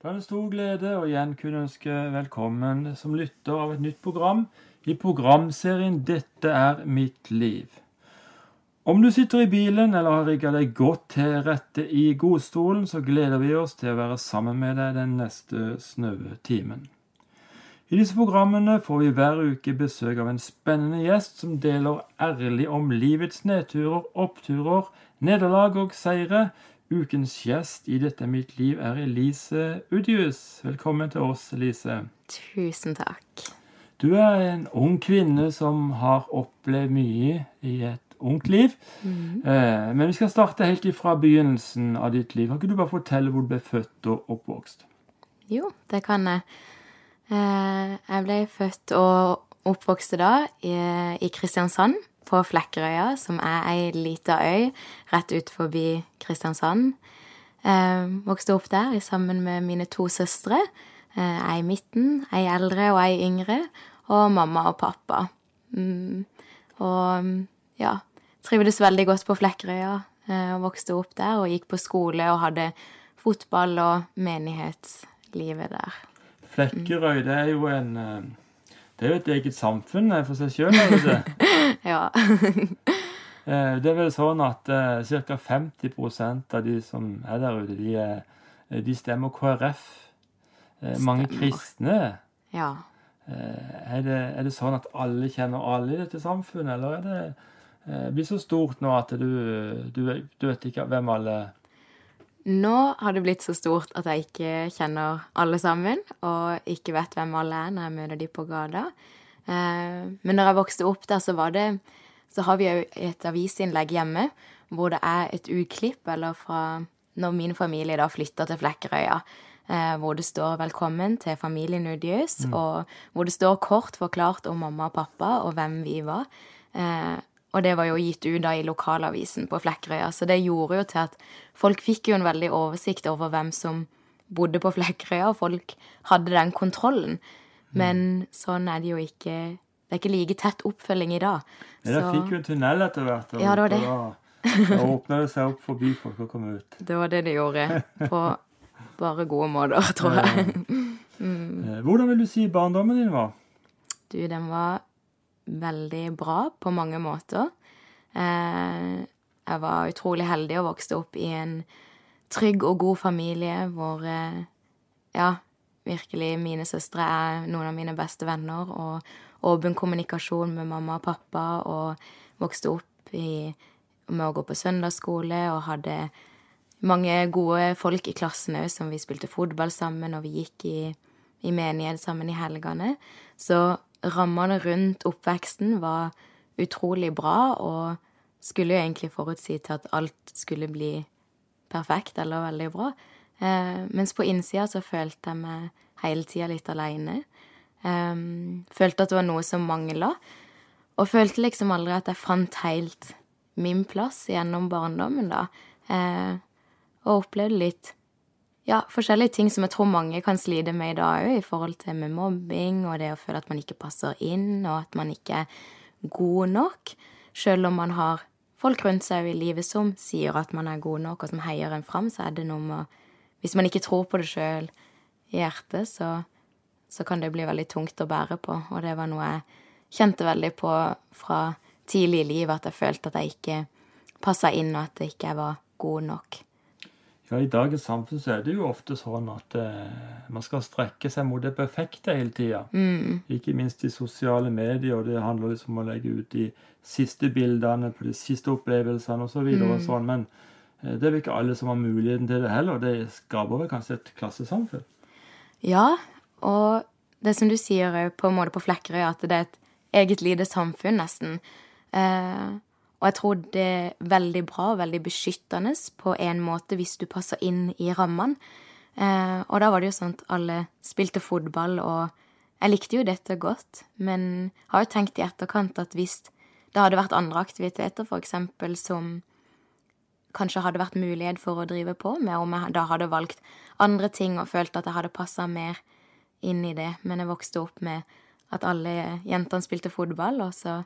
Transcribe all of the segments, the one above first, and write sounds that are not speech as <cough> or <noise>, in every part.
Da er en stor glede å igjen kunne ønske velkommen som lytter av et nytt program i programserien 'Dette er mitt liv'. Om du sitter i bilen eller har rigga deg godt til rette i godstolen, så gleder vi oss til å være sammen med deg den neste snaue timen. I disse programmene får vi hver uke besøk av en spennende gjest som deler ærlig om livets nedturer, oppturer, nederlag og seire Ukens gjest i Dette er mitt liv er Elise Udius. Velkommen til oss, Elise. Tusen takk. Du er en ung kvinne som har opplevd mye i et ungt liv. Mm. Eh, men vi skal starte helt ifra begynnelsen av ditt liv. Kan ikke du bare fortelle hvor du ble født og oppvokst? Jo, det kan jeg. Eh, jeg ble født og oppvokste da i, i Kristiansand på Flekkerøya, som er ei lita øy rett ut forbi Kristiansand. Eh, vokste opp der sammen med mine to søstre. Eh, ei i midten, ei eldre og ei yngre. Og mamma og pappa. Mm. Og ja, trivdes veldig godt på Flekkerøya. Eh, og vokste opp der og gikk på skole og hadde fotball og menighetslivet der. Flekkerøy, det er jo en eh, det er jo et eget samfunn for seg sjøl? <laughs> ja. <laughs> Eh, det er vel sånn at uh, ca. 50% av de som er der ute, de, uh, de stemmer KrF. Stemmer. mange kristne. Ja. Er det, er, det, sånn at alle kjenner alle i dette samfunnet, eller er det blir så stort nå at du, du, du vet ikke hvem alle nå har det blitt så stort at jeg ikke kjenner alle sammen, og ikke vet hvem alle er når jeg møter de på gata. Eh, men når jeg vokste opp der, så var det Så har vi jo et avisinnlegg hjemme hvor det er et utklipp, eller fra når min familie da flytta til Flekkerøya. Eh, hvor det står 'Velkommen til familien Udius', mm. og hvor det står kort forklart om mamma og pappa og hvem vi var. Eh, og det var jo gitt ut da i lokalavisen på Flekkerøya, så det gjorde jo til at folk fikk jo en veldig oversikt over hvem som bodde på Flekkerøya, og folk hadde den kontrollen. Men mm. sånn er det jo ikke Det er ikke like tett oppfølging i dag. Nei, da fikk jo en tunnel etter hvert. ja, det var det. Da, da åpna det seg opp for byfolk å komme ut. Det var det det gjorde. På bare gode måter, <laughs> tror jeg. mm. Hvordan vil du si barndommen din var? Du, den var veldig bra på mange måter. Eh, jeg var utrolig heldig og vokste opp i en trygg og god familie hvor eh, ja, virkelig mine søstre er noen av mine beste venner, og åpen kommunikasjon med mamma og pappa, og vokste opp i, med å gå på søndagsskole og hadde mange gode folk i klassen òg, som vi spilte fotball sammen, og vi gikk i, i menighet sammen i helgene. Så rammene rundt oppveksten var utrolig bra, og skulle jo egentlig forutsi til at alt skulle bli perfekt eller veldig bra. Eh, mens på innsida så følte jeg meg hele tida litt aleine. Eh, følte at det var noe som mangla. Og følte liksom aldri at jeg fant helt min plass gjennom barndommen, da. Eh, og opplevde litt ja, forskjellige ting som jeg tror mange kan slite med i dag òg, i forhold til med mobbing og det å føle at man ikke passer inn, og at man ikke er god nok, sjøl om man har folk rundt seg i livet som sier at man er god nok, og som heier en fram, så er det noe med Hvis man ikke tror på det sjøl i hjertet, så, så kan det bli veldig tungt å bære på, og det var noe jeg kjente veldig på fra tidlig i livet, at jeg følte at jeg ikke passa inn, og at jeg ikke var god nok. Ja, I dagens samfunn så er det jo ofte sånn at eh, man skal strekke seg mot det perfekte hele tida. Mm. Ikke minst i sosiale medier, og det handler liksom om å legge ut de siste bildene på de siste opplevelsene osv. Så videre, mm. og sånn, Men det er vel ikke alle som har muligheten til det heller. og Det skaper vel kanskje et klassesamfunn? Ja, og det som du sier på en måte på Flekkerøy, at det er et eget lite samfunn, nesten. Eh, og jeg tror det er veldig bra og veldig beskyttende på en måte hvis du passer inn i rammene. Eh, og da var det jo sånn at alle spilte fotball, og jeg likte jo dette godt. Men har jo tenkt i etterkant at hvis det hadde vært andre aktiviteter, f.eks. som kanskje hadde vært mulighet for å drive på med, om jeg da hadde valgt andre ting og følt at jeg hadde passa mer inn i det. Men jeg vokste opp med at alle jentene spilte fotball, og så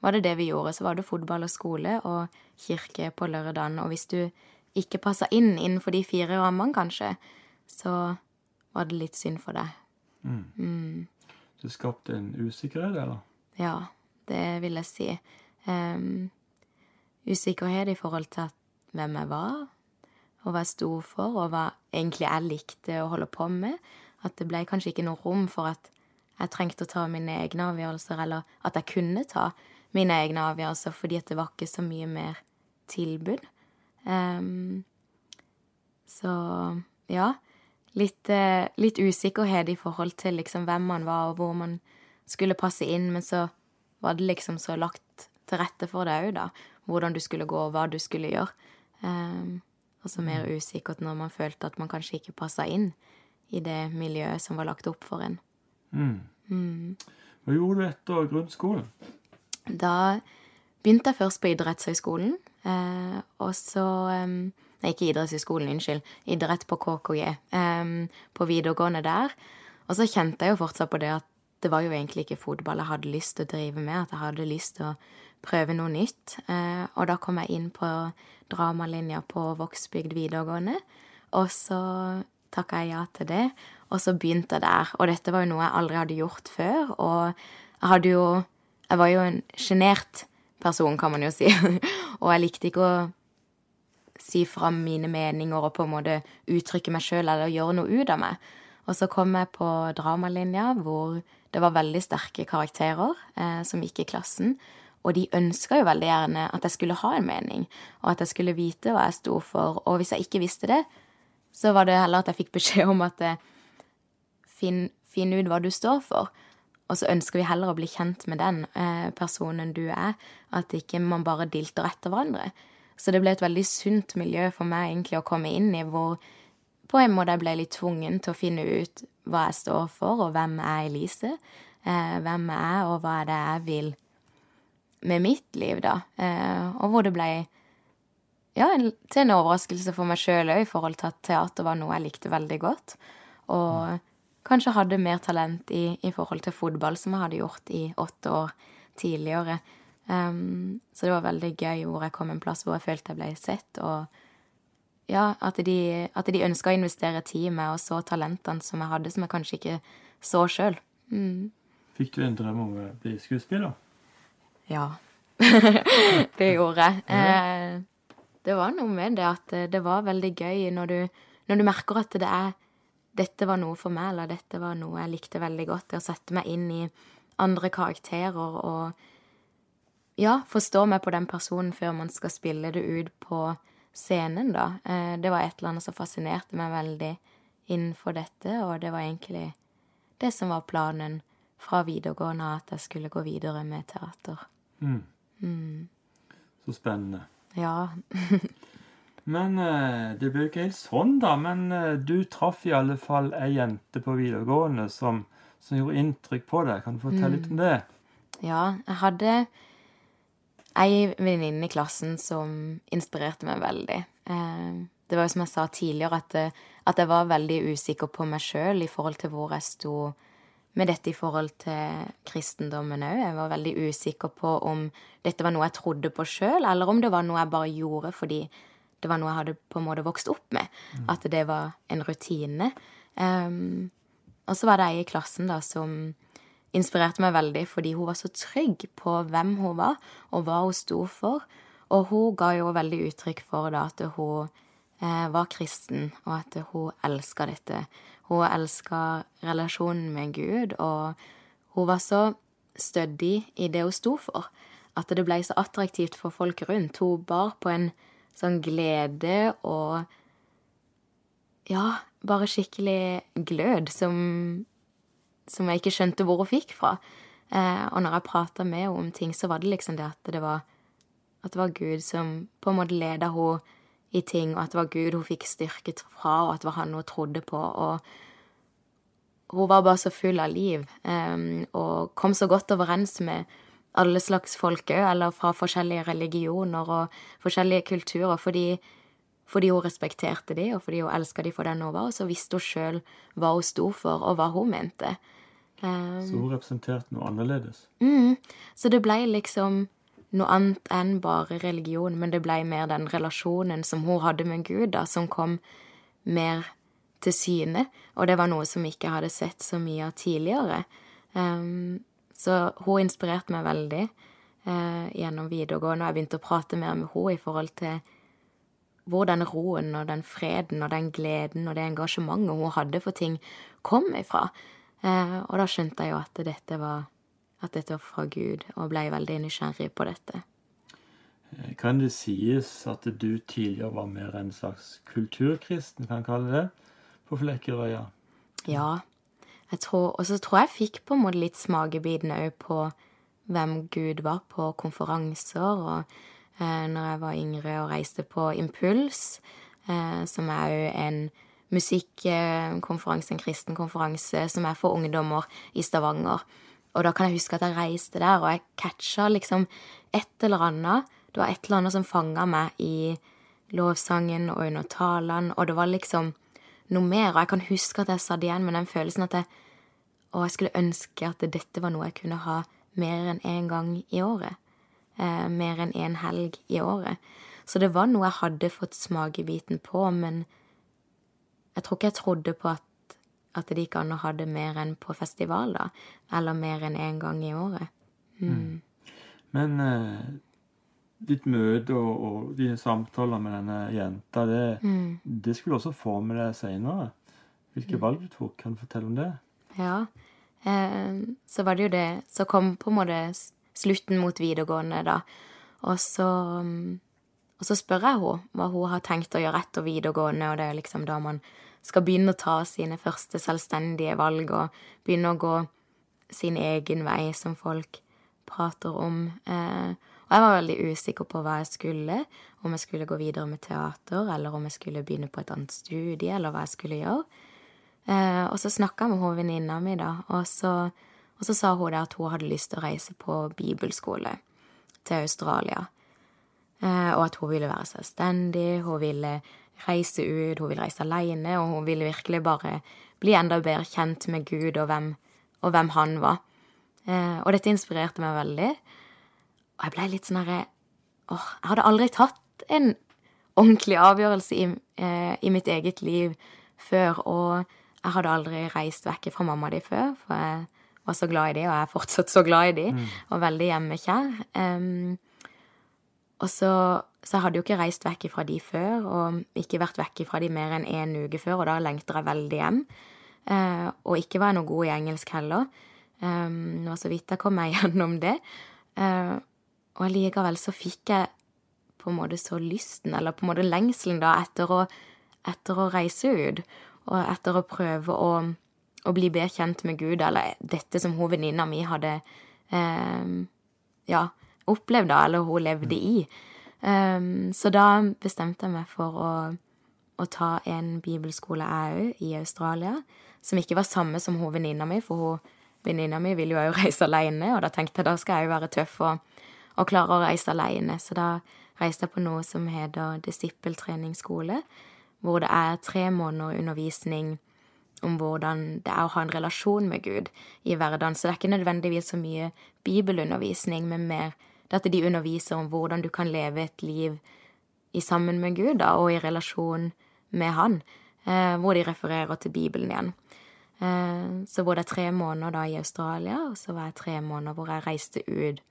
var det det vi gjorde. Så var det fotball og skole og kirke på lørdagen. Og hvis du ikke passa inn innenfor de fire rammene, kanskje, så var det litt synd for deg. Mm. Mm. Du skapte en usikkerhet, eller? Ja, det vil jeg si. Um, usikkerhet i forhold til at hvem jeg var, og hva jeg sto for, og hva egentlig jeg likte å holde på med. At det ble kanskje ikke noe rom for at jeg trengte å ta mine egne avgjørelser, eller at jeg kunne ta mine egne avgjørelser, fordi det var ikke så mye mer tilbud. Um, så ja. Litt, uh, litt, usikkerhet i forhold til liksom hvem man var, og hvor man skulle passe inn, men så var det liksom så lagt til rette for deg òg, da. Hvordan du skulle gå, og hva du skulle gjøre. Um, og så mer mm. usikkert når man følte at man kanskje ikke passa inn i det miljøet som var lagt opp for en. Mm. Mm. Hva gjorde du etter grunnskolen? Da begynte jeg først på idrettshøyskolen, eh, og så eh, Nei, ikke idrettshøyskolen, unnskyld. Idrett på KKG. Eh, på videregående der. Og så kjente jeg jo fortsatt på det at det var jo egentlig ikke fotball jeg hadde lyst til å drive med, at jeg hadde lyst til å prøve noe nytt. Eh, og da kom jeg inn på dramalinja på Vågsbygd videregående, og så takka jeg ja til det, og så begynte jeg der. Og dette var jo noe jeg aldri hadde gjort før, og jeg hadde jo jeg var jo en sjenert person, kan man jo si. <laughs> og jeg likte ikke å si fram mine meninger og på en måte uttrykke meg sjøl eller gjøre noe ut av meg. Og så kom jeg på dramalinja, hvor det var veldig sterke karakterer eh, som gikk i klassen. Og de ønska jo veldig gjerne at jeg skulle ha en mening, og at jeg skulle vite hva jeg sto for. Og hvis jeg ikke visste det, så var det heller at jeg fikk beskjed om at eh, finn, finn ut hva du står for. Og så ønsker vi heller å bli kjent med den eh, personen du er, at ikke man bare dilter etter hverandre. Så det ble et veldig sunt miljø for meg egentlig å komme inn i, hvor på en måte jeg ble litt tvungen til å finne ut hva jeg står for, og hvem er Elise. Eh, hvem jeg er, og hva er det jeg vil med mitt liv, da. Eh, og hvor det ble ja, til en overraskelse for meg sjøl òg, i forhold til at teater var noe jeg likte veldig godt. Og kanskje hadde mer talent i, i, forhold til fotball, som jeg hadde gjort i åtte år tidligere. Um, så det var veldig gøy hvor jeg kom en plass hvor jeg følte jeg ble sett, og ja, at de, at de ønska å investere tid i meg og så talentene som jeg hadde, som jeg kanskje ikke så sjøl. Mm. Fikk du en drøm om å bli skuespiller? Ja. <laughs> det gjorde jeg. Eh, det var noe med det at det var veldig gøy når du, når du merker at det er dette var noe for meg, eller dette var noe jeg likte veldig godt. Det å sette meg inn i andre karakterer og ja, forstå meg på den personen før man skal spille det ut på scenen, da. Eh, det var et eller annet som fascinerte meg veldig innenfor dette, og det var egentlig det som var planen fra videregående, at jeg skulle gå videre med teater. Mm. Mm. Så spennende. Ja. <laughs> Men eh, det ble jo ikke helt sånn, da. Men eh, du traff i alle fall ei jente på videregående som, som, gjorde inntrykk på deg. Kan du fortelle mm. litt om det? Ja, jeg hadde ei venninne i klassen som inspirerte meg veldig. Eh, det var jo som jeg sa tidligere, at, at jeg var veldig usikker på meg sjøl i forhold til hvor jeg sto med dette i forhold til kristendommen òg. Jeg var veldig usikker på om dette var noe jeg trodde på sjøl, eller om det var noe jeg bare gjorde fordi det var noe jeg hadde på en måte vokst opp med. Mm. At det var en rutine. Um, og så var det ei i klassen da som inspirerte meg veldig fordi hun var så trygg på hvem hun var, og hva hun sto for. Og hun ga jo veldig uttrykk for da at hun var kristen, og at hun elska dette. Hun elska relasjonen med Gud, og hun var så stødig i det hun sto for, at det ble så attraktivt for folk rundt. Hun bar på en sånn glede og Ja, bare skikkelig glød som, som jeg ikke skjønte hvor hun fikk fra. Eh, og når jeg prata med henne om ting, så var det liksom det at det var, at det var Gud som på en måte leda henne i ting, og at det var Gud hun fikk styrket fra, og at det var han hun trodde på. og hun var bare så full av liv um, og kom så godt overens med alle slags folk òg, eller fra forskjellige religioner og forskjellige kulturer, fordi, fordi hun respekterte de, og fordi hun elska de for den hun var, og så visste hun sjøl hva hun sto for, og hva hun mente. Um, så hun representerte noe annerledes? Mm, så det blei liksom noe annet enn bare religion, men det blei mer den relasjonen som hun hadde med Gud, da, som kom mer til syne, og det var noe som jeg ikke hadde sett så mye av tidligere. Um, så hun inspirerte meg veldig uh, gjennom videregående, og jeg begynte å prate mer med henne i forhold til hvor den roen og den freden og den gleden og det engasjementet hun hadde for ting, kom ifra. Uh, og da skjønte jeg jo at dette var, at dette var fra Gud, og ble veldig nysgjerrig på dette. Eh, kan det sies at du tidligere var mer en slags kulturkristen, kan kalle det, på Flekkerøya? Ja. Jeg tror, og så tror jeg jeg fikk på en måte litt smakebiten òg på hvem Gud var, på konferanser. Og eh, når jeg var yngre og reiste på Impuls, eh, som er òg en musikkonferanse, en kristen konferanse, som er for ungdommer i Stavanger. Og da kan jeg huske at jeg reiste der, og jeg catcha liksom et eller annet det var et eller annet som fanga meg i lovsangen og under talene, og det var liksom noe mer. Og jeg kan huske at jeg satt igjen med den følelsen at jeg, og jeg skulle ønske at dette var noe jeg kunne ha mer enn én en gang i året. Eh, mer enn én en helg i året. Så det var noe jeg hadde fått smakebiten på, men jeg tror ikke jeg trodde på at, at det gikk an å ha det mer enn på festival, da. eller mer enn én en gang i året. Mm. Mm. Men eh, ditt møte og, og, dine samtaler med denne jenta, det, mm. det skulle også få med deg seinere. Hvilke mm. valg du tok? Kan du fortelle om det? Ja. Eh, så var det jo det Så kom på en måte slutten mot videregående, da. Og så, og så spør jeg henne hva hun har tenkt å gjøre etter videregående, og det er liksom da man skal begynne å ta sine første selvstendige valg og begynne å gå sin egen vei, som folk prater om. Eh, og jeg var veldig usikker på hva jeg skulle, om jeg skulle gå videre med teater, eller om jeg skulle begynne på et annet studie, eller hva jeg skulle gjøre. Eh, og så snakka jeg med hun venninna mi, da, og så, og så sa hun det at hun hadde lyst til å reise på bibelskole til Australia. Eh, og at hun ville være selvstendig, hun ville reise ut, hun ville reise alene, og hun ville virkelig bare bli enda bedre kjent med Gud og hvem, og hvem han var. Eh, og dette inspirerte meg veldig. Og jeg blei litt sånn herre Åh, jeg hadde aldri tatt en ordentlig avgjørelse i, eh, i, mitt eget liv før, og jeg hadde aldri reist vekk fra mamma di før, for jeg var så glad i de, og jeg er fortsatt så glad i de, mm. og veldig hjemmekjær. Um, og så, så jeg hadde jo ikke reist vekk fra de før, og ikke vært vekk fra de mer enn én uke før, og da lengter jeg veldig hjem. Uh, og ikke var jeg noe god i engelsk heller. Um, og så vidt jeg kom meg <laughs> gjennom det. Uh, og allikevel så fikk jeg på en måte så lysten, eller på en måte lengselen, da, etter å, etter å reise ut. Og etter å prøve å, å, bli bedre kjent med Gud, eller dette som hun venninna mi hadde eh, ja, opplevd, da, eller hun levde i. Um, så da bestemte jeg meg for å, å ta en bibelskole, jeg òg, i Australia. Som ikke var samme som hun venninna mi, for hun venninna mi ville jo òg reise alene, og da tenkte jeg da skal jeg jo være tøff og og klare å reise alene. Så da reiste jeg på noe som heter disippeltreningsskole, hvor det er tre måneder undervisning om hvordan det er å ha en relasjon med Gud i hverdagen. Så det er ikke nødvendigvis så mye bibelundervisning, men mer det at de underviser om hvordan du kan leve et liv i sammen med Gud, da, og i relasjon med Han, eh, hvor de refererer til Bibelen igjen. Eh, så hvor det tre måneder da i Australia, og så var jeg tre måneder hvor jeg reiste ut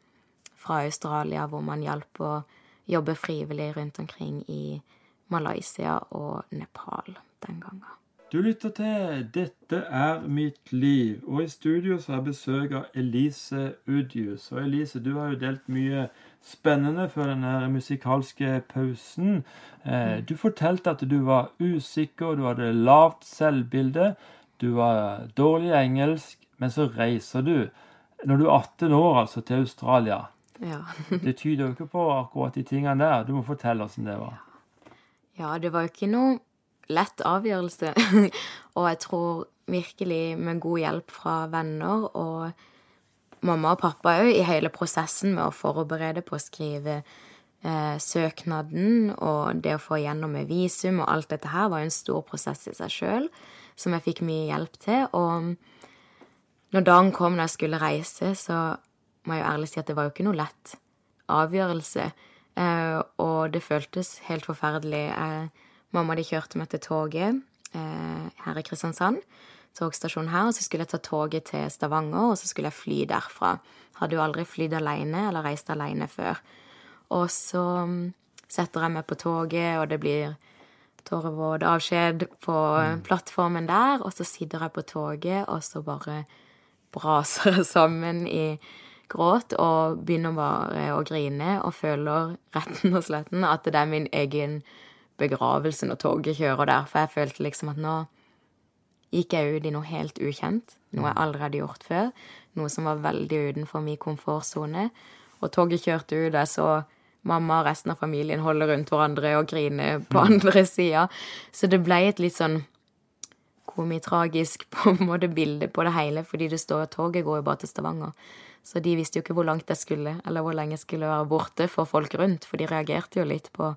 fra Australia, hvor man hjalp å jobbe frivillig rundt omkring i Malaysia og Nepal den gangen. Du lytter til 'Dette er mitt liv', og i studio så har jeg besøk av Elise Udius. Og Elise, du har jo delt mye spennende før denne musikalske pausen. Eh, mm. du fortalte at du var usikker, du hadde lavt selvbilde, du var dårlig i engelsk, men så reiser du, når du er 18 år, altså, til Australia. Ja. <laughs> det tyder jo ikke på akkurat de tingene der. Du må fortelle åssen det var. Ja, det var jo ikke noe lett avgjørelse. <laughs> og jeg tror virkelig med god hjelp fra venner og mamma og pappa òg i hele prosessen med å forberede på å skrive eh, søknaden og det å få igjennom med visum og alt dette her var jo en stor prosess i seg sjøl, som jeg fikk mye hjelp til. Og når dagen kom da jeg skulle reise, så må jeg jo ærlig si at det var jo ikke noe lett avgjørelse. Eh, og det føltes helt forferdelig. Eh, mamma de kjørte meg til toget eh, her i Kristiansand, togstasjonen her, og så skulle jeg ta toget til Stavanger, og så skulle jeg fly derfra. Hadde jo aldri flydd alene eller reist alene før. Og så mm, setter jeg meg på toget, og det blir tårevåt avskjed på mm. plattformen der, og så sitter jeg på toget, og så bare braser jeg <laughs> sammen i gråt og begynner bare å grine og føler retten og sletten at det er min egen begravelse når toget kjører der. For jeg følte liksom at nå gikk jeg ut i noe helt ukjent. Noe jeg aldri hadde gjort før. Noe som var veldig utenfor min komfortsone. Og toget kjørte ut, og jeg så mamma og resten av familien holde rundt hverandre og grine på mm. andre sida. Så det ble et litt sånn komitragisk <laughs> på en måte bilde på det hele, fordi det står at toget går jo bare til Stavanger. Så de visste jo ikke hvor langt jeg skulle, eller hvor lenge jeg skulle være borte for folk rundt, for de reagerte jo litt på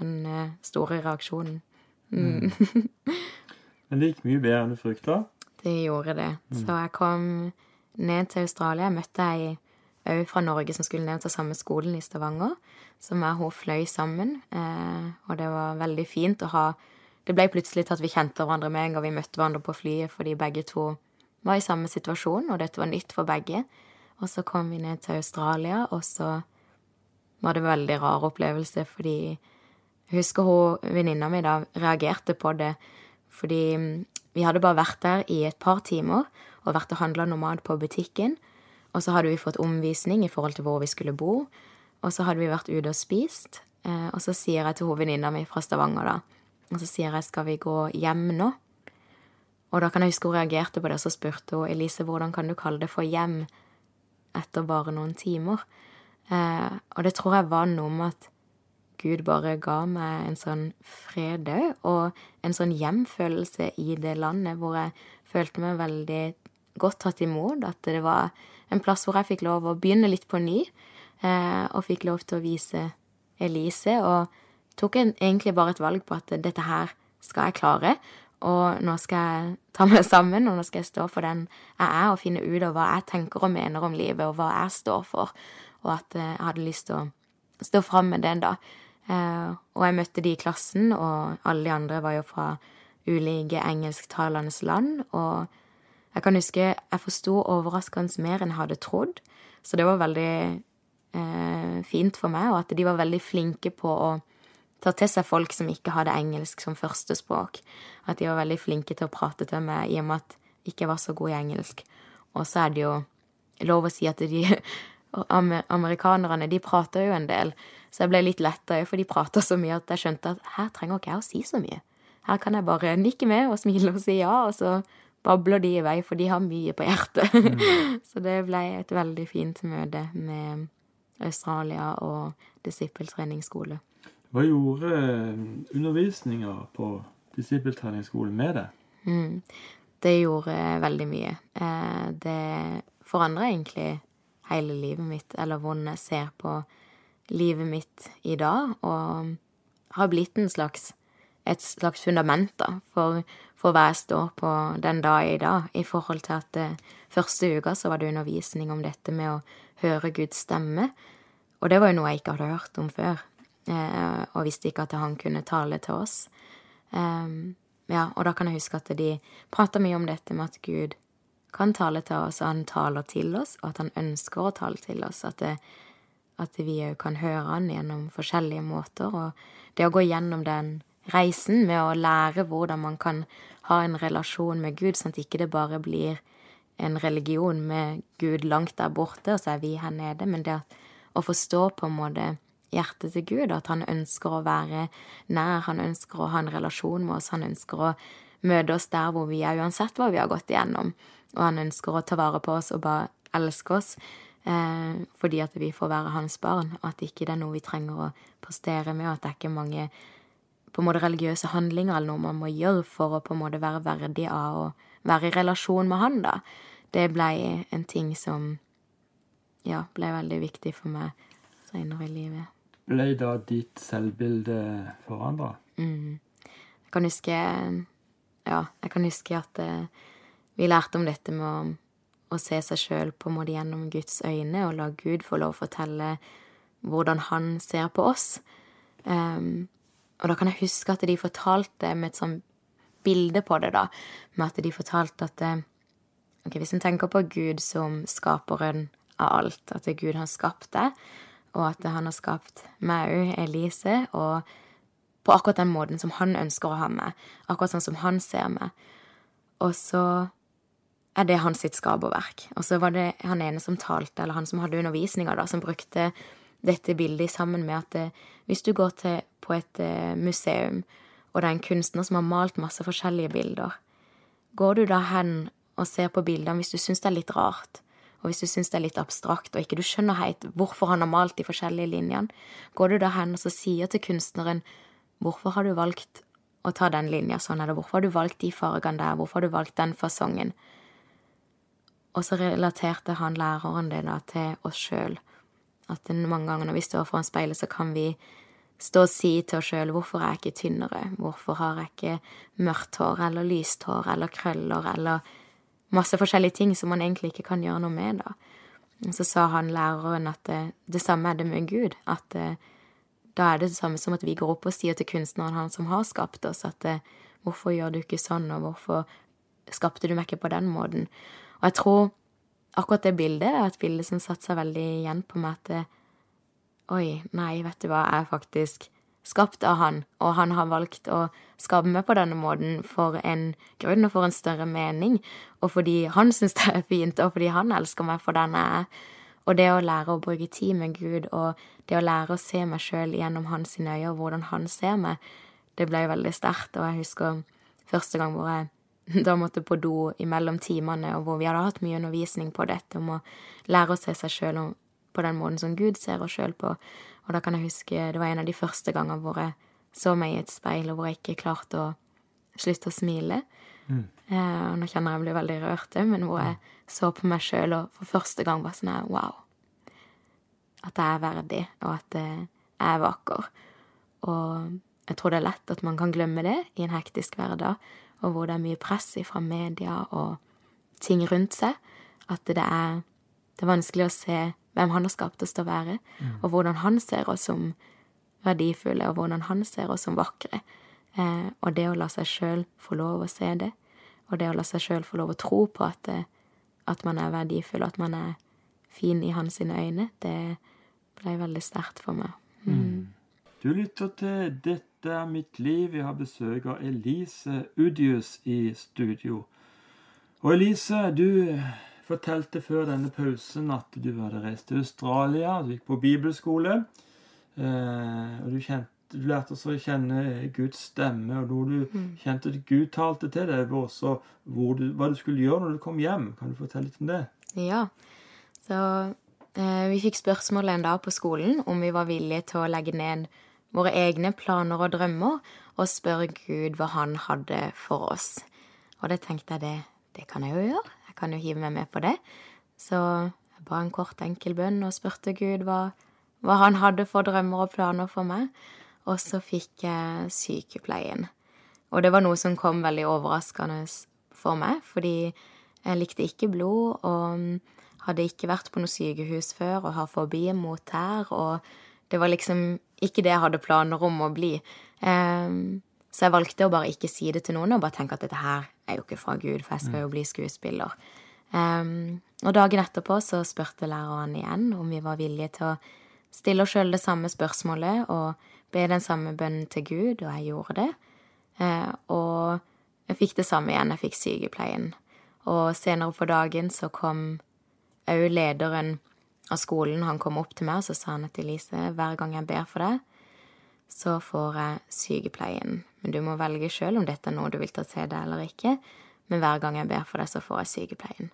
den eh, store reaksjonen. Mm. mm. <laughs> Men det gikk mye bedre enn du frykta? Det gjorde det. Mm. Så jeg kom ned til Australia. Jeg møtte ei òg fra Norge som skulle ned til samme skolen i Stavanger, som jeg og hun fløy sammen. Eh, og det var veldig fint å ha Det ble plutselig til at vi kjente hverandre med en gang vi møtte hverandre på flyet, fordi begge to var i samme situasjon, og dette var nytt for begge. Og så kom vi ned til Australia, og så var det en veldig rar opplevelse, fordi husker hun venninna mi da reagerte på det fordi mm, vi hadde bare vært der i et par timer og vært og handla nomad på butikken. Og så hadde vi fått omvisning i forhold til hvor vi skulle bo. Og så hadde vi vært ute og spist. Eh, og så sier jeg til venninna mi fra Stavanger, da Og så sier jeg 'skal vi gå hjem nå'? Og da kan jeg huske hun reagerte på det, og så spurte hun Elise hvordan kan du kalle det for hjem etter bare noen timer. Eh, og det tror jeg var noe med at Gud bare ga meg en sånn fred òg, og en sånn hjemfølelse i det landet hvor jeg følte meg veldig godt tatt imot. At det var en plass hvor jeg fikk lov å begynne litt på ny, eh, og fikk lov til å vise Elise. Og tok en, egentlig bare et valg på at dette her skal jeg klare. Og nå skal jeg ta <laughs> meg sammen, og nå skal jeg stå for den jeg er, og finne ut av hva jeg tenker og mener om livet, og hva jeg står for. Og at eh, jeg hadde lyst til å stå fram med den, da. Eh, og jeg møtte de i klassen, og alle de andre var jo fra ulike engelsktalende land. Og jeg kan huske jeg forsto overraskende mer enn jeg hadde trodd. Så det var veldig eh, fint for meg, og at de var veldig flinke på å ta til seg folk som ikke hadde engelsk som førstespråk. At de var veldig flinke til å prate til meg i og med at jeg ikke var så god i engelsk. Og så er det jo lov å si at de <laughs> amerikanerne, de prater jo en del. Så jeg ble litt letta for de prata så mye at jeg skjønte at her trenger ikke jeg å si så mye. Her kan jeg bare nikke med og smile og si ja, og så babler de i vei, for de har mye på hjertet. Mm. <laughs> så det ble et veldig fint møte med Australia og disippeltreningsskole. Hva gjorde eh, undervisninga på disippeltreningsskolen med det? Mm. Det gjorde veldig mye. Eh, det forandra egentlig hele livet mitt, eller hvordan jeg ser på livet mitt i dag, og har blitt en slags, et slags fundament da, for, for hva jeg står på den dag i dag, i forhold til at eh, første uka så var det undervisning om dette med å høre Guds stemme, og det var jo noe jeg ikke hadde hørt om før. Eh, og visste ikke at han kunne tale til oss. ja, og da kan jeg huske at de prata mye om dette med at Gud kan tale til oss, og han taler til oss, og at han ønsker å tale til oss. At, det, at vi òg kan høre han gjennom forskjellige måter. Og det å gå gjennom den reisen med å lære hvordan man kan ha en relasjon med Gud, sånn at ikke det bare blir en religion med Gud langt der borte, og så er vi her nede, men det å forstå på en måte hjertet til Gud, at han ønsker å være nær, han ønsker å ha en relasjon med oss, han ønsker å møte oss der hvor vi er, uansett hva vi har gått igjennom. Og han ønsker å ta vare på oss og bare elske oss eh, fordi at vi får være hans barn, og at ikke det er noe vi trenger å prestere med, og at det er ikke mange på en måte religiøse handlinger eller noe man må gjøre for å på en måte være verdig av å være i relasjon med han, da. Det ble en ting som ja, ble veldig viktig for meg seinere i livet ble da ditt selvbilde forandra? Mm. Jeg kan huske Ja, jeg kan huske at eh, vi lærte om dette med å, å se seg sjøl på en måte gjennom Guds øyne, og la Gud få lov å fortelle hvordan han ser på oss. Um, og da kan jeg huske at de fortalte med et sånn bilde på det, da, med at de fortalte at okay, ok, Hvis en tenker på Gud som skaperen av alt, at det er Gud har skapt det, og at han har skapt meg òg, Elise, og på akkurat den måten som han ønsker å ha meg, akkurat sånn som han ser meg. Og så er det hans sitt skaperverk. Og så var det han ene som talte, eller han som hadde undervisninga, da, som brukte dette bildet sammen med at det, hvis du går til, på et eh, museum, og det er en kunstner som har malt masse forskjellige bilder, går du da hen og ser på bildene hvis du syns det er litt rart, og hvis du syns det er litt abstrakt, og ikke du skjønner helt hvorfor han har malt de forskjellige linjene, går du da hen og så sier til kunstneren hvorfor har du valgt å ta den linja sånn, eller hvorfor har du valgt de fargene der, hvorfor har du valgt den fasongen? Og så relaterte han læreren det da til oss sjøl. At mange ganger når vi står foran speilet, så kan vi stå og si til oss sjøl hvorfor er jeg ikke tynnere, hvorfor har jeg ikke mørkt hår eller lyst hår eller krøller eller masse forskjellige ting som man egentlig ikke kan gjøre noe med, da. Så sa han læreren at det, det samme er det med Gud, at det, da er det det samme som at vi går opp og sier til kunstneren, han som har skapt oss, at det, hvorfor gjør du ikke sånn, og hvorfor skapte du meg ikke på den måten? Og jeg tror akkurat det bildet er et bilde som satte seg veldig igjen på meg, at det, oi, nei, vet du hva, jeg er faktisk skapt av han, og han har valgt å skape meg på denne måten for en grunn og for en større mening, og fordi han syns det er fint, og fordi han elsker meg for den jeg er. Og det å lære å bruke tid med Gud, og det å lære å se meg sjøl gjennom hans øyne, og hvordan han ser meg, det ble veldig sterkt. Og jeg husker første gang hvor jeg <laughs> da måtte på do imellom timene, og hvor vi hadde hatt mye undervisning på dette om å lære å se seg sjøl på den måten som Gud ser oss sjøl på. Og da kan jeg huske det var en av de første gangene hvor jeg så meg i et speil, og hvor jeg ikke klarte å slutte å smile. Mm. Eh, nå kjenner jeg jeg blir veldig rørt, men hvor jeg så på meg sjøl og for første gang var sånn her wow. At jeg er verdig, og at jeg er vakker. Og jeg tror det er lett at man kan glemme det i en hektisk hverdag, og hvor det er mye press fra media og ting rundt seg, at det er, det er vanskelig å se hvem han har skapt oss til å være, mm. og hvordan han ser oss som verdifulle, og hvordan han ser oss som vakre. Eh, og det å la seg sjøl få lov å se det, og det å la seg sjøl få lov å tro på at, det, at man er verdifull, og at man er fin i hans øyne, det ble veldig sterkt for meg. Mm. mm. Du lytter til Dette er mitt liv. Vi har besøk av Elise Udius i studio. Og Elise, du fortalte før denne pausen at du hadde reist til Australia, du gikk på bibelskole. Eh, og du, kjente, du lærte også å kjenne Guds stemme, og når du mm. kjente at Gud talte til deg, var også du, hva du skulle gjøre når du kom hjem. Kan du fortelle litt om det? Ja. Så eh, vi fikk spørsmål en dag på skolen om vi var villige til å legge ned våre egne planer og drømmer og spørre Gud hva han hadde for oss. Og det tenkte jeg det, det kan jeg jo gjøre. Jeg kan jo hive meg med på det. Så jeg ba en kort, enkel bønn og spurte Gud hva, hva han hadde for drømmer og planer for meg. Og så fikk jeg sykepleien. Og det var noe som kom veldig overraskende for meg, fordi jeg likte ikke blod og hadde ikke vært på noe sykehus før og har fobi mot tær, og det var liksom ikke det jeg hadde planer om å bli. Um, så jeg valgte å bare ikke si det til noen og bare tenke at dette her er jo ikke fra Gud, for jeg skal jo bli skuespiller. Um, og dagen etterpå så spurte læreren igjen om vi var villige til å stille oss sjøl det samme spørsmålet og be den samme bønnen til Gud, og jeg gjorde det. Uh, og jeg fikk det samme igjen, jeg fikk sykepleien. Og senere på dagen så kom òg lederen av skolen, han kom opp til meg og så sa han til Elise hver gang jeg ber for deg, så får jeg sykepleien. Men du må velge sjøl om dette er noe du vil ta til deg eller ikke. Men hver gang jeg ber for deg, så får jeg sykepleien.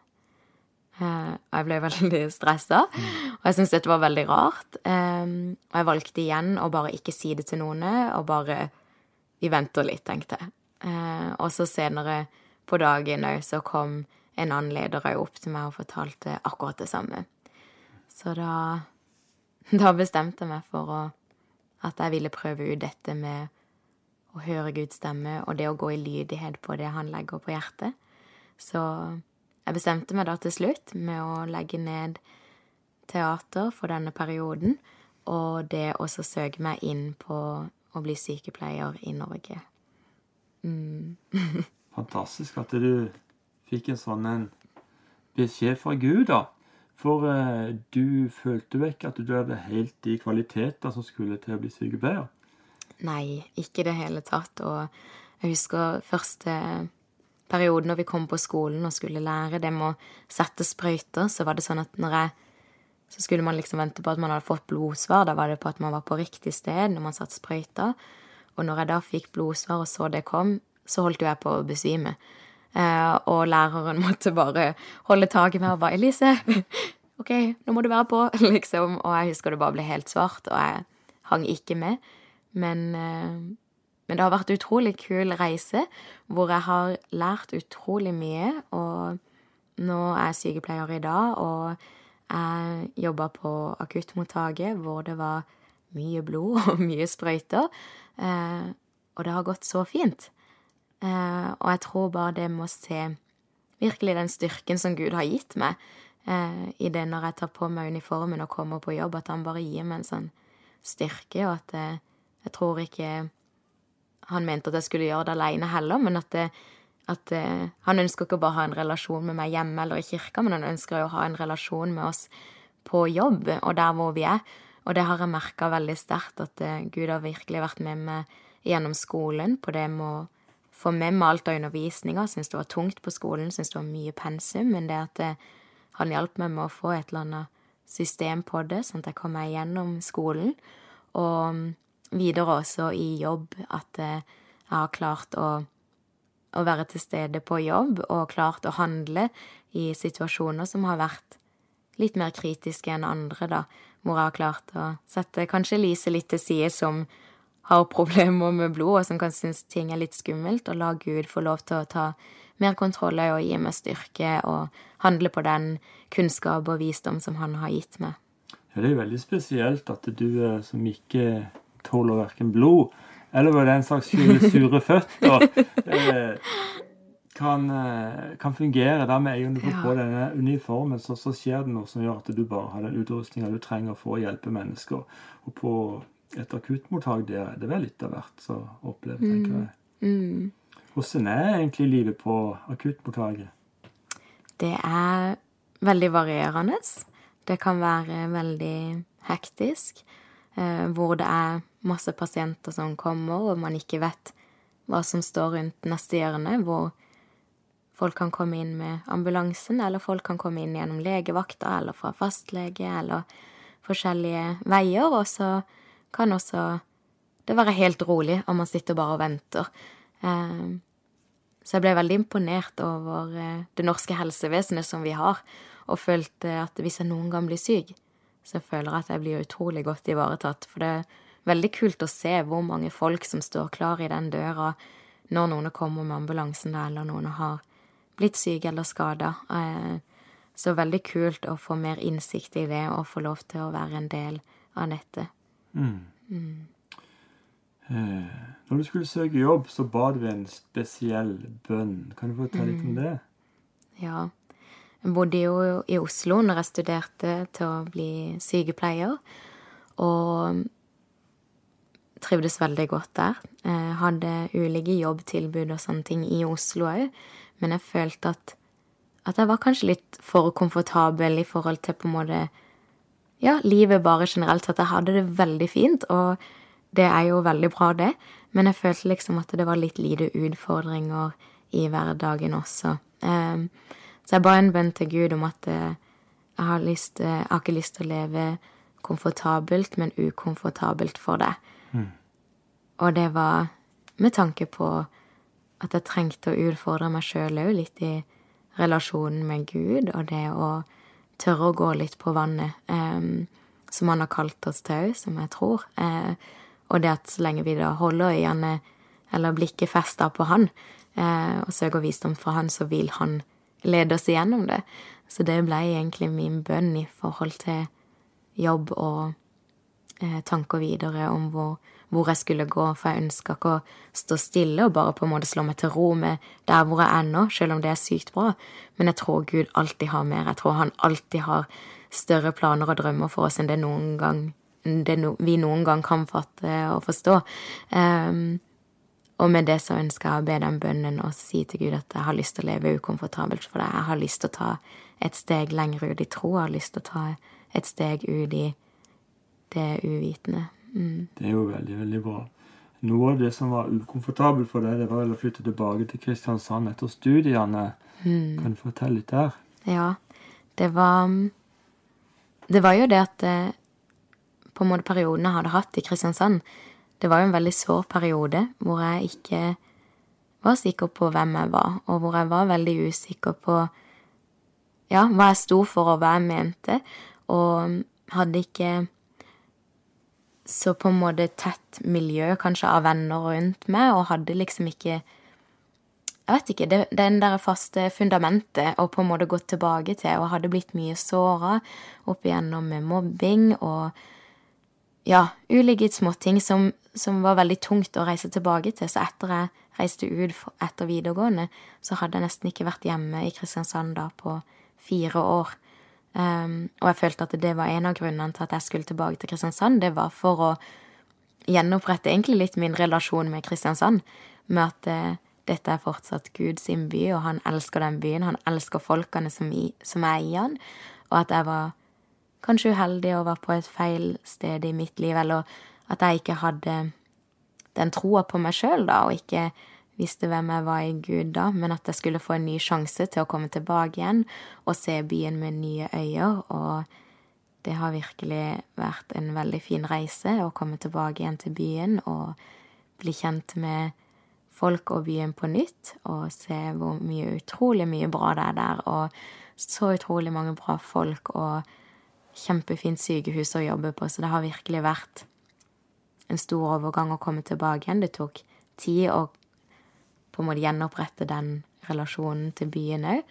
Uh, og jeg ble veldig <laughs> stressa, og jeg syntes dette var veldig rart. Um, og jeg valgte igjen å bare ikke si det til noen, og bare Vi venter litt, tenkte jeg. Uh, og så senere på dagen òg så kom en annen leder òg opp til meg og fortalte akkurat det samme. Så da Da bestemte jeg meg for å at jeg ville prøve ut dette med å høre Guds stemme og det å gå i lydighet på det han legger på hjertet. Så jeg bestemte meg da til slutt med å legge ned teater for denne perioden, og det også søke meg inn på å bli sykepleier i Norge. Mm. <laughs> Fantastisk at du fikk en sånn en beskjed fra Gud, da. For eh, du følte vekk at du hadde helt de kvaliteter som skulle til å bli sykepleier. Nei, ikke i det hele tatt. Og jeg husker første periode når vi kom på skolen og skulle lære det med å sette sprøyter, så var det sånn at når jeg Så skulle man liksom vente på at man hadde fått blodsvar. Da var det på at man var på riktig sted når man satte sprøyta. Og når jeg da fikk blodsvar og så det kom, så holdt jo jeg på å besvime. Eh, og læreren <laughs> måtte bare holde tak i meg og bare 'Elise, <laughs> OK, nå må du være på', <laughs> liksom. Og jeg husker det bare ble helt svart, og jeg hang ikke med. Men, eh, men det har vært en utrolig kul reise, hvor jeg har lært utrolig mye. Og nå er jeg sykepleier i dag, og jeg jobba på akuttmottaket hvor det var mye blod og mye sprøyter. Eh, og det har gått så fint. Eh, og jeg tror bare det med å se virkelig den styrken som Gud har gitt meg eh, i det når jeg tar på meg uniformen og kommer på jobb, at han bare gir meg en sånn styrke, og at jeg, jeg tror ikke han mente at jeg skulle gjøre det aleine heller, men at, det, at eh, han ønsker ikke bare å ha en relasjon med meg hjemme eller i kirka, men han ønsker jo å ha en relasjon med oss på jobb og der hvor vi er. Og det har jeg merka veldig sterkt, at eh, Gud har virkelig vært med meg gjennom skolen på det med å meg alt av undervisninga. Syns det var tungt på skolen, syns det var mye pensum, men det at det, han hjalp meg med å få et eller annet system på det, sånn at jeg kom meg gjennom skolen. Og mm, videre også i jobb, at jeg har klart å, å være til stede på jobb og klart å handle i situasjoner som har vært litt mer kritiske enn andre, da, hvor jeg har klart å sette kanskje Lise litt til side, som har problemer med blod, og som kan synes ting er litt skummelt, og la Gud få lov til å ta mer kontroll og gi meg styrke og handle på den kunnskap og visdom som han har gitt meg. Ja, det er veldig spesielt at du som ikke tåler verken blod eller var den slags sure <laughs> føtter, eh, kan, eh, kan, fungere. Dermed med jo når du får ja. på denne uniformen, så, så, skjer det noe som gjør at du bare har den utrustninga du trenger for å hjelpe mennesker. Og på et akuttmottak der er det vel litt av hvert så opplever, tenker jeg. Mm. Mm. Hvordan er egentlig livet på akuttmottaket? Det er veldig varierende. Det kan være veldig hektisk, eh, hvor det er masse pasienter som kommer, og man ikke vet hva som står rundt neste hjørne, hvor folk kan komme inn med ambulansen, eller folk kan komme inn gjennom legevakta eller fra fastlege, eller forskjellige veier, og så kan også det være helt rolig, om man sitter bare og venter. Eh, så jeg ble veldig imponert over eh, det norske helsevesenet som vi har, og følte at hvis jeg noen gang blir syk, så føler jeg at jeg blir utrolig godt ivaretatt. For det er veldig kult å se hvor mange folk som står klar i den døra når noen kommer med ambulansen eller noen har blitt syke eller skada. Eh, så veldig kult å få mer innsikt i det og få lov til å være en del av dette. Mm. Mm. Eh, når du skulle søke jobb, så ba du en spesiell bønn. Kan du fortelle litt om mm. det? Ja. Jeg bodde jo i Oslo når jeg studerte til å bli sykepleier, og trivdes veldig godt der. Jeg hadde ulike jobbtilbud og sånne ting i Oslo òg, men jeg følte at, at jeg var kanskje litt for komfortabel i forhold til på en måte Ja, livet bare generelt sett. Jeg hadde det veldig fint, og det er jo veldig bra, det, men jeg følte liksom at det var litt lite utfordringer i hverdagen også. Um, så jeg ba en bønn til Gud om at uh, jeg, har lyst, uh, jeg har ikke lyst til å leve komfortabelt, men ukomfortabelt for deg. Mm. Og det var med tanke på at jeg trengte å utfordre meg sjøl òg litt i relasjonen med Gud, og det å tørre å gå litt på vannet, um, som han har kalt oss til òg, som jeg tror. Uh, og det at så lenge vi da holder øynene eller blikket festa på han, eh, og søker visdom fra han, så vil han lede oss igjennom det. Så det ble egentlig min bønn i forhold til jobb og eh, tanker videre om hvor, hvor, jeg skulle gå, for jeg ønska ikke å stå stille og bare på en måte slå meg til ro med der hvor jeg er nå, selv om det er sykt bra. Men jeg tror Gud alltid har mer. Jeg tror han alltid har større planer og drømmer for oss enn det noen gang det no, vi noen gang kan fatte og forstå. Um, Og med det så ønsker jeg å be den bønnen og si til Gud at jeg har lyst til å leve ukomfortabelt for deg. Jeg har lyst til å ta et steg lenger ut i tro. Jeg har lyst til å ta et steg ut i det uvitende. Mm. Det er jo veldig, veldig bra. Noe av det som var ukomfortabelt for deg, det var vel å flytte tilbake til Kristiansand etter studiene. Mm. Kan du fortelle litt der? Ja, det var Det var jo det at eh, på en måte perioden jeg hadde hatt i Kristiansand, det var jo en veldig sår periode hvor jeg ikke var sikker på hvem jeg var, og hvor jeg var veldig usikker på ja, hva jeg sto for, og hva jeg mente, og hadde ikke så på en måte tett miljø kanskje av venner rundt meg, og hadde liksom ikke Jeg vet ikke. Det, den der faste fundamentet å på en måte gått tilbake til, og hadde blitt mye såra opp igjennom med mobbing og ja, ulike småting som, som var veldig tungt å reise tilbake til. Så etter jeg reiste ut etter videregående, så hadde jeg nesten ikke vært hjemme i Kristiansand da på fire år. Um, og jeg følte at det var en av grunnene til at jeg skulle tilbake til Kristiansand. Det var for å gjenopprette egentlig litt min relasjon med Kristiansand. Med at uh, dette er fortsatt Guds by, og han elsker den byen. Han elsker folkene som, i, som er i han. Og at jeg var kanskje uheldig og var på et feil sted i mitt liv, eller at jeg ikke hadde den troa på meg sjøl, da, og ikke visste hvem jeg var i Gud da, men at jeg skulle få en ny sjanse til å komme tilbake igjen og se byen med nye øyne, og det har virkelig vært en veldig fin reise å komme tilbake igjen til byen og bli kjent med folk og byen på nytt, og se hvor mye utrolig mye bra det er der, og så utrolig mange bra folk, og kjempefint sykehus å jobbe på, så det har virkelig vært en stor overgang å komme tilbake igjen. Det tok tid å på en måte gjenopprette den relasjonen til byen òg,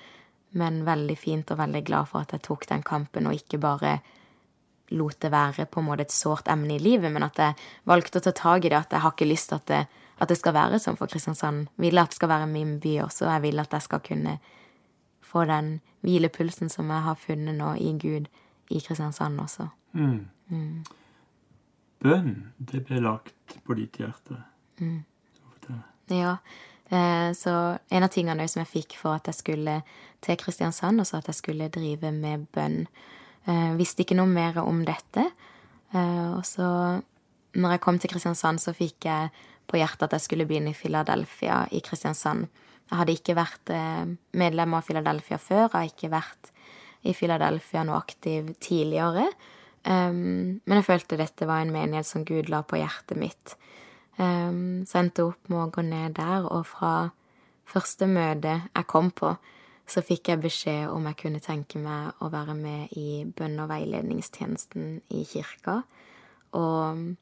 men veldig fint og veldig glad for at jeg tok den kampen og ikke bare lot det være på en måte et sårt emne i livet, men at jeg valgte å ta tak i det, at jeg har ikke lyst til at det at det skal være sånn for Kristiansand. Vil at det skal være min by også. Jeg vil at jeg skal kunne få den hvilepulsen som jeg har funnet nå i Gud i Kristiansand også. Mm. Mm. Bønn, det ble lagt på ditt hjerte. Mm. Ja. Eh, så en av tingene som jeg fikk for at jeg skulle til Kristiansand, også at jeg skulle drive med bønn. Jeg visste ikke noe mer om dette. Eh, og så, når jeg kom til Kristiansand, så fikk jeg på hjertet at jeg skulle begynne i Philadelphia i Kristiansand. Jeg hadde ikke vært eh, medlem av Philadelphia før, jeg har ikke vært i Philadelphia noe aktiv tidligere. Men jeg følte dette var en menighet som Gud la på hjertet mitt. Um, så jeg endte opp med å gå ned der, og fra første møte jeg kom på, så fikk jeg beskjed om jeg kunne tenke meg å være med i bønn- og veiledningstjenesten i kirka. Og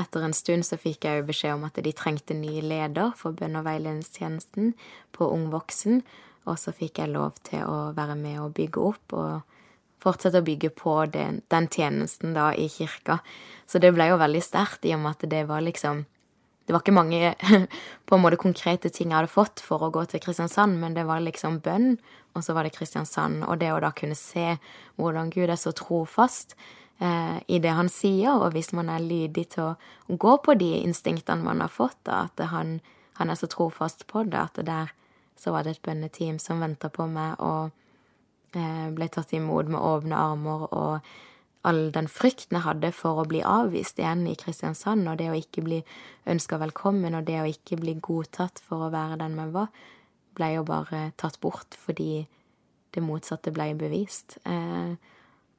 etter en stund så fikk jeg jo beskjed om at de trengte ny leder for bønn- og veiledningstjenesten på Ung voksen, og så fikk jeg lov til å være med og bygge opp og fortsette å bygge på den, den tjenesten da i kirka. Så det ble jo veldig sterkt i og med at det var liksom Det var ikke mange <laughs> på en måte konkrete ting jeg hadde fått for å gå til Kristiansand, men det var liksom bønn, og så var det Kristiansand, og det å da kunne se hvordan Gud er så trofast eh, i det han sier, og hvis man er lydig til å gå på de instinktene man har fått, da, at han, han, er så trofast på det, at det der så var det et bønneteam som venta på meg og ble tatt imot med åpne armer, og all den frykten jeg hadde for å bli avvist igjen i Kristiansand, og det å ikke bli ønska velkommen, og det å ikke bli godtatt for å være den man var, ble jo bare tatt bort fordi det motsatte ble bevist. Eh,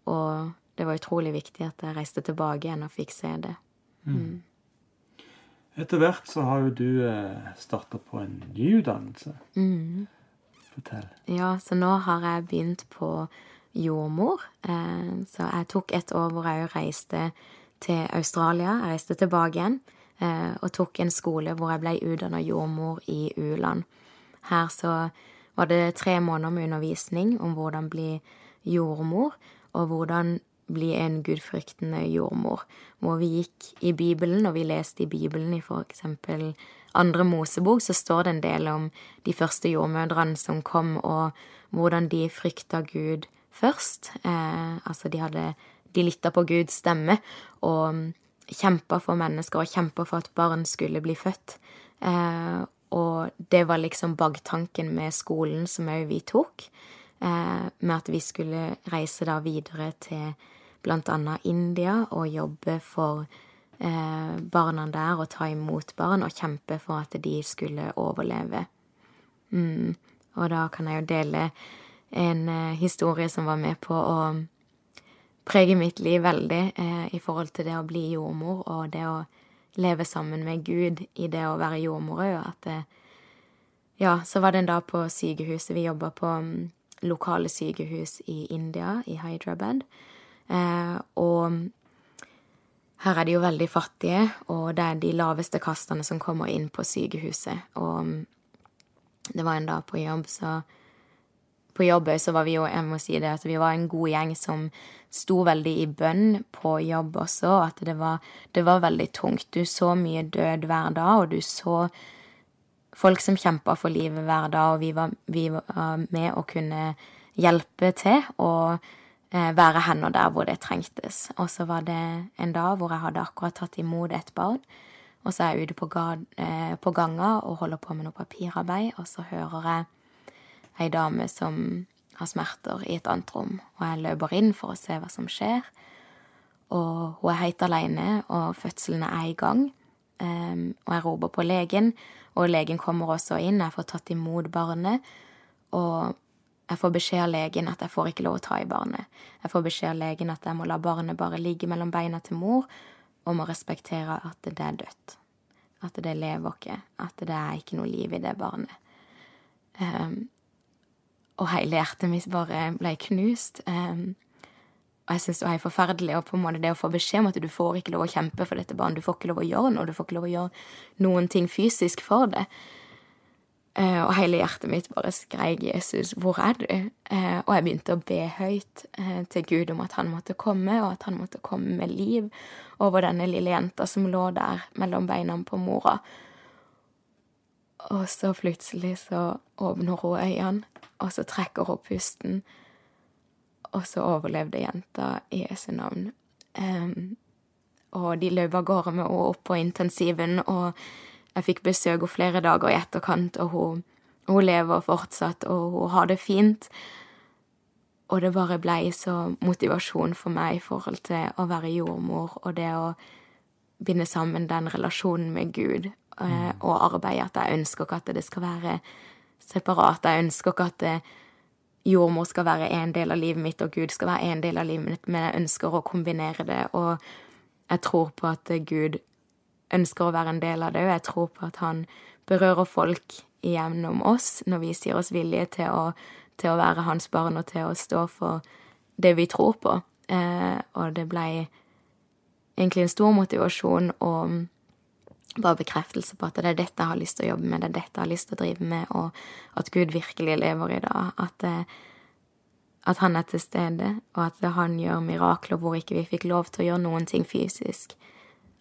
og det var utrolig viktig at jeg reiste tilbake igjen og fikk se det. Mm. mm. Etter hvert så har jo du eh, starta på en ny utdannelse. Mm. Fortell. Ja, så nå har jeg begynt på jordmor. Eh, så jeg tok et år hvor jeg reiste til Australia. Jeg reiste tilbake igjen eh, og tok en skole hvor jeg ble utdanna jordmor i u-land. Her så var det tre måneder med undervisning om hvordan bli jordmor, og hvordan bli en gudfryktende jordmor, hvor vi gikk i Bibelen, og vi leste i Bibelen i eksempel andre Mosebok, så står det en del om de første jordmødrene som kom, og hvordan de frykta Gud først. Eh, altså, de hadde De lytta på Guds stemme og kjempa for mennesker og kjempa for at barn skulle bli født. Eh, og det var liksom baktanken med skolen som òg vi tok, eh, med at vi skulle reise da videre til annet India og jobbe for barna der og ta imot barn og kjempe for at de skulle overleve. Mm. Og da kan jeg jo dele en eh, historie som var med på å prege mitt liv veldig eh, i forhold til det å bli jordmor og det å leve sammen med Gud i det å være jordmor. At eh, Ja, så var det en dag på sykehuset. Vi jobba på um, lokale sykehus i India, i Hyderabad. Eh, og her er de jo veldig fattige, og det er de laveste kastene som kommer inn på sykehuset. Og um, det var en dag på jobb, så på jobb så var vi jo, jeg må si det, at vi var en god gjeng som sto veldig i bønn på jobb også, at det var, det var veldig tungt. Du så mye død hver dag, og du så folk som kjempa for livet hver dag, og vi var, vi var med å kunne hjelpe til og eh, være og der hvor det trengtes. Og så var det en dag hvor jeg hadde akkurat tatt imot et barn, og så er jeg ute på, eh, på ganga og holder på med noe papirarbeid, og så hører jeg ei dame som har smerter i et annet rom, og jeg løper inn for å se hva som skjer. Og hun er helt alene, og fødselen er i gang. Um, og jeg roper på legen, og legen kommer også inn. Jeg får tatt imot barnet, og jeg får beskjed av legen at jeg får ikke lov å ta i barnet. Jeg får beskjed av legen at jeg må la barnet bare ligge mellom beina til mor, og må respektere at det er dødt. At det lever ikke. At det er ikke noe liv i det barnet. Um, og hele hjertet mitt bare ble knust. Um, og jeg syns det var helt forferdelig. Og på en måte det å få beskjed om at du får ikke lov å kjempe for dette barnet, du får ikke lov å gjøre noe, du får ikke lov å gjøre noen ting fysisk for det. Uh, og hele hjertet mitt bare skreik 'Jesus, hvor er du?' Uh, og jeg begynte å be høyt uh, til Gud om at han måtte komme, og at han måtte komme med liv over denne lille jenta som lå der mellom beina på mora. Og så plutselig så åpner hun øynene, og så trekker hun pusten, og så overlevde jenta i Jesu navn. Og de løp av gårde med henne opp på intensiven, og jeg fikk besøk henne flere dager i etterkant, og hun, hun, lever fortsatt, og hun har det fint. Og det bare blei så motivasjon for meg i forhold til å være jordmor, og det å binde sammen den relasjonen med Gud mm. og arbeide. At jeg ønsker ikke at det skal være separat. Jeg ønsker ikke at det, jordmor skal være en del av livet mitt, og Gud skal være en del av livet mitt, men jeg ønsker å kombinere det, og jeg tror på at eh, Gud ønsker å være en del av det, og jeg tror på at han berører folk gjennom oss når vi sier oss villige til å, til å være hans barn og til å stå for det vi tror på. Eh, og det blei egentlig en stor motivasjon og bare bekreftelse på at det er dette jeg har lyst til å jobbe med, det er dette jeg har lyst til å drive med, og at Gud virkelig lever i dag. At, eh, at han er til stede, og at han gjør mirakler hvor ikke vi fikk lov til å gjøre noen ting fysisk.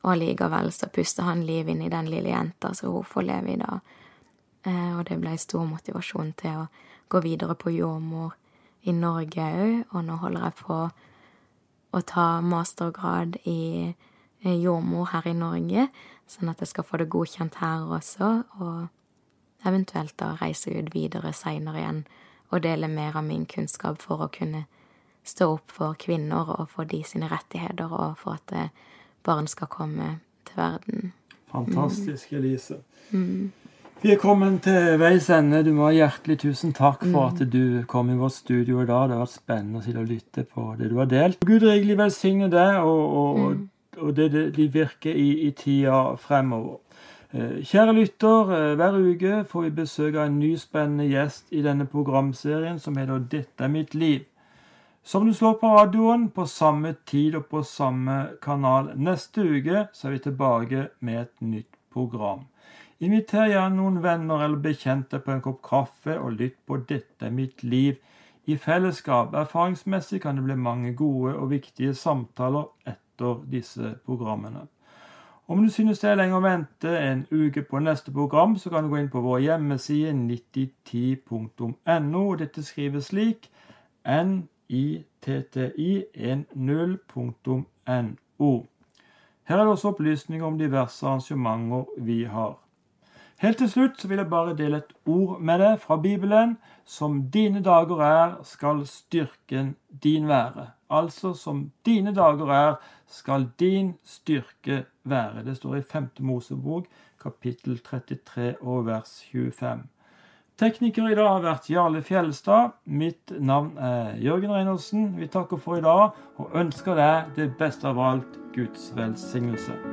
Og allikevel så puster han liv inn i den lille jenta, så hun får leve i dag. Eh, og det ble stor motivasjon til å gå videre på jordmor i Norge òg, og nå holder jeg på å ta mastergrad i jordmor her i Norge, sånn at jeg skal få det godkjent her også, og eventuelt da reise ut videre seinere igjen og dele mer av min kunnskap for å kunne stå opp for kvinner og for de sine rettigheter, og for at eh, barn skal komme til verden. Fantastisk, Elise. Mm. Vi er kommet til veis ende. Du må ha hjertelig tusen takk for at du kom i vårt studio i dag. Det har vært spennende å sitte og lytte på det du har delt. Gud rikelig velsigne deg og, og, mm og det, de virker i, i tida fremover. Eh, kjære lytter, eh, hver uke får vi besøk av en ny spennende gjest i denne programserien som heter 'Dette er mitt liv'. Som du slår på radioen på samme tid og på samme kanal neste uke, så er vi tilbake med et nytt program. Inviter gjerne noen venner eller bekjente på en kopp kaffe og lytt på 'Dette er mitt liv' i fellesskap. Erfaringsmessig kan det bli mange gode og viktige samtaler etter disse programmene. Om du synes det er lenger å vente en uke på neste program, så kan du gå inn på vår hjemmeside 9010.no. Dette skrives slik nitti10.no. Her er det også opplysninger om diverse arrangementer vi har. Helt til slutt vil jeg bare dele et ord med deg fra Bibelen. Som dine dager er, skal styrken din være. Altså som dine dager er, skal din styrke være. Det står i 5. Mosebok, kapittel 33 og vers 25. Tekniker i dag har vært Jarle Fjellstad. Mitt navn er Jørgen Reinersen. Vi takker for i dag og ønsker deg det beste av alt Guds velsignelse.